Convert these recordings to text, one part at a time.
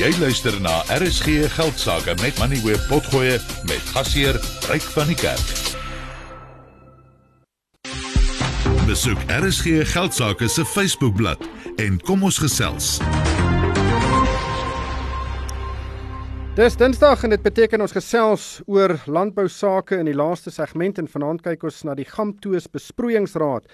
Jy luister na RSG Geldsaake met Money Web Potgoe met gasheer Ryk van die Kerk. Besoek RSG Geldsaake se Facebookblad en kom ons gesels. Dis Dinsdag en dit beteken ons gesels oor landbou sake in die laaste segment en vanaand kyk ons na die Gamtoos besproeiingsraad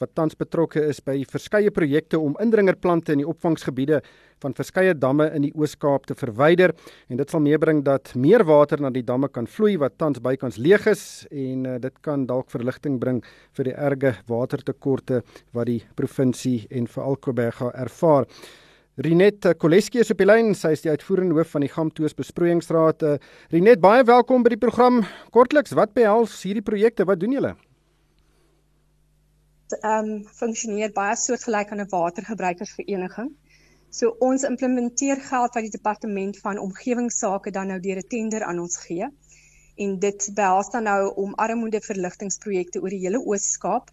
wat tans betrokke is by verskeie projekte om indringerplante in die opvangsgebiede van verskeie damme in die Oos-Kaap te verwyder en dit sal meebring dat meer water na die damme kan vloei wat tans bykans leeg is en uh, dit kan dalk verligting bring vir die erge watertekorte wat die provinsie en veral Kobega ervaar. Rinet Koleski is op die lyn, sy is die uitvoerende hoof van die Gamtoos besproeiingsraad. Uh, Rinet, baie welkom by die program. Kortliks, wat behels hierdie projekte? Wat doen julle? Ehm um, funksioneer baie soortgelyk aan 'n watergebruikersvereniging. So ons implementeer geld wat die departement van omgewingsake dan nou deur 'n tender aan ons gee. En dit behels dan nou om armoedeverligtingprojekte oor die hele Oos-Kaap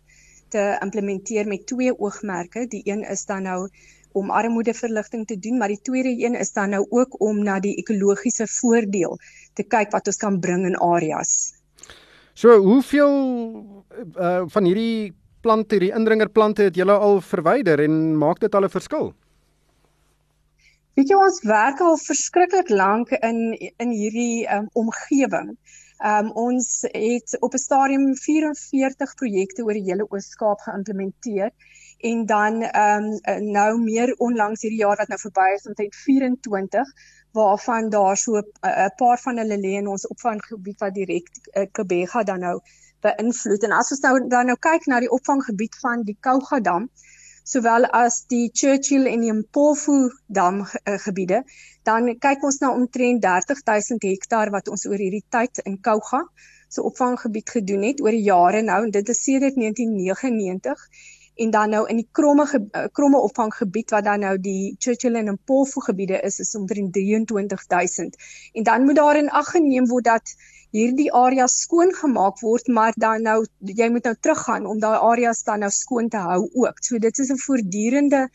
te implementeer met twee oogmerke. Die een is dan nou om armoedeverligting te doen, maar die tweede een is dan nou ook om na die ekologiese voordeel te kyk wat ons kan bring in areas. So, hoeveel uh, van hierdie plante, hierdie indringerplante het julle al verwyder en maak dit al 'n verskil? Weet jy ons werk al verskriklik lank in in hierdie um, omgewing. Um, ons het op 'n stadium 44 projekte oor die hele Oos-Kaap geïmplementeer en dan um, nou meer onlangs hierdie jaar wat nou verby is omtrent 24 waarvan daar so 'n uh, paar van hulle lê in ons opvanggebied wat direk uh, Kebega dan nou beïnvloed en as ons nou dan nou kyk na die opvanggebied van die Kouga dam sowel as die Churchill en die Mpofu dam uh, gebiede dan kyk ons na omtrent 30000 hektaar wat ons oor hierdie tyd in Kouga se so opvanggebied gedoen het oor die jare nou. En dit is sedert 1999 en dan nou in die kromme eh, kromme opvanggebied wat dan nou die Churchill en Mpofu gebiede is is omtrent 23000 en dan moet daar in ag geneem word dat hierdie areas skoon gemaak word maar dan nou jy moet nou teruggaan om daai areas dan nou skoon te hou ook. So dit is 'n voortdurende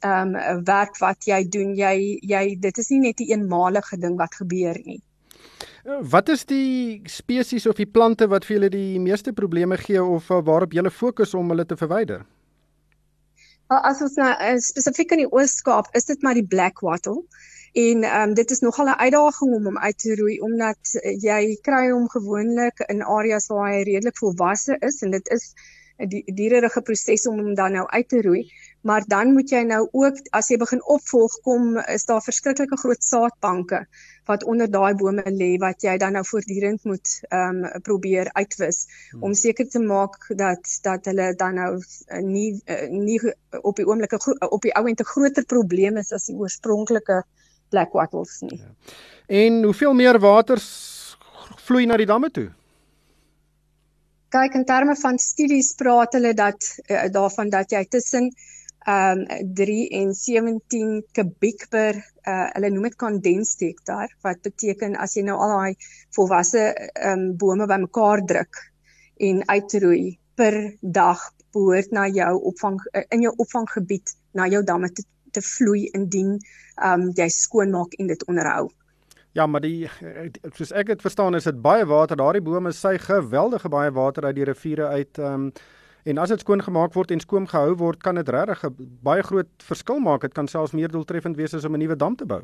ehm um, werk wat jy doen. Jy jy dit is nie net 'n eenmalige ding wat gebeur nie. Wat is die spesies of die plante wat vir julle die meeste probleme gee of waarop julle fokus om hulle te verwyder? As ons nou uh, spesifiek in die Oos-Kaap, is dit maar die black wattle. En ehm um, dit is nogal 'n uitdaging om hom uit te roei omdat uh, jy kry hom gewoonlik in areas waar hy redelik volwasse is en dit is die, diererige proses om hom dan nou uit te roei. Maar dan moet jy nou ook as jy begin opvolg kom, is daar verskriklike groot saadbanke wat onder daai bome lê wat jy dan nou voortdurend moet ehm um, probeer uitwis hmm. om seker te maak dat dat hulle dan nou uh, nie uh, nie op die oomblik op die ou end 'n groter probleem is as die oorspronklike black wattles nie. Ja. En hoeveel meer water vloei na die damme toe? Kyk in terme van studies praat hulle dat uh, daarvan dat jy tussen um 3 en 17 kubiek per uh hulle noem dit condensed hektaar wat beteken as jy nou al daai volwasse um bome bymekaar druk en uitroei per dag behoort na jou opvang uh, in jou opvanggebied na jou damme te, te vloei indien um jy skoon maak en dit onderhou. Ja, maar die soos ek dit verstaan is dit baie water. Daardie bome sy geweldige baie water uit die riviere uit um En as dit skoon gemaak word en skoon gehou word, kan dit regtig 'n baie groot verskil maak. Dit kan selfs meer doeltreffend wees as om 'n nuwe dam te bou.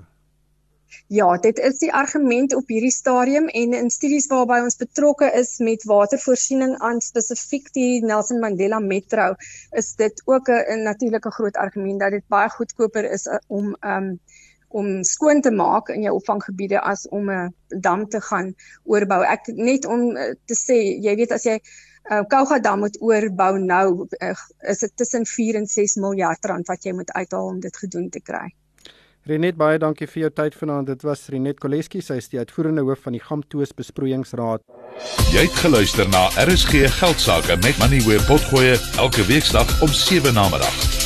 Ja, dit is die argument op hierdie stadium en in studies waarby ons betrokke is met watervoorsiening aan spesifiek die Nelson Mandela Metro, is dit ook 'n natuurlike groot argument dat dit baie goedkoper is uh, om um om skoon te maak in jou opvanggebiede as om 'n dam te gaan oorbou. Ek net om uh, te sê, jy weet as jy uh, Kouga dam moet oorbou nou uh, is dit tussen 4 en 6 miljard rand wat jy moet uithaal om dit gedoen te kry. Renet baie dankie vir jou tyd vanaand. Dit was Renet Koleski, sy is die uitvoerende hoof van die Gamtoos Besproeiingsraad. Jy het geluister na RSG Geldsaake met Money where potgoe elke weeksdag om 7 na middag.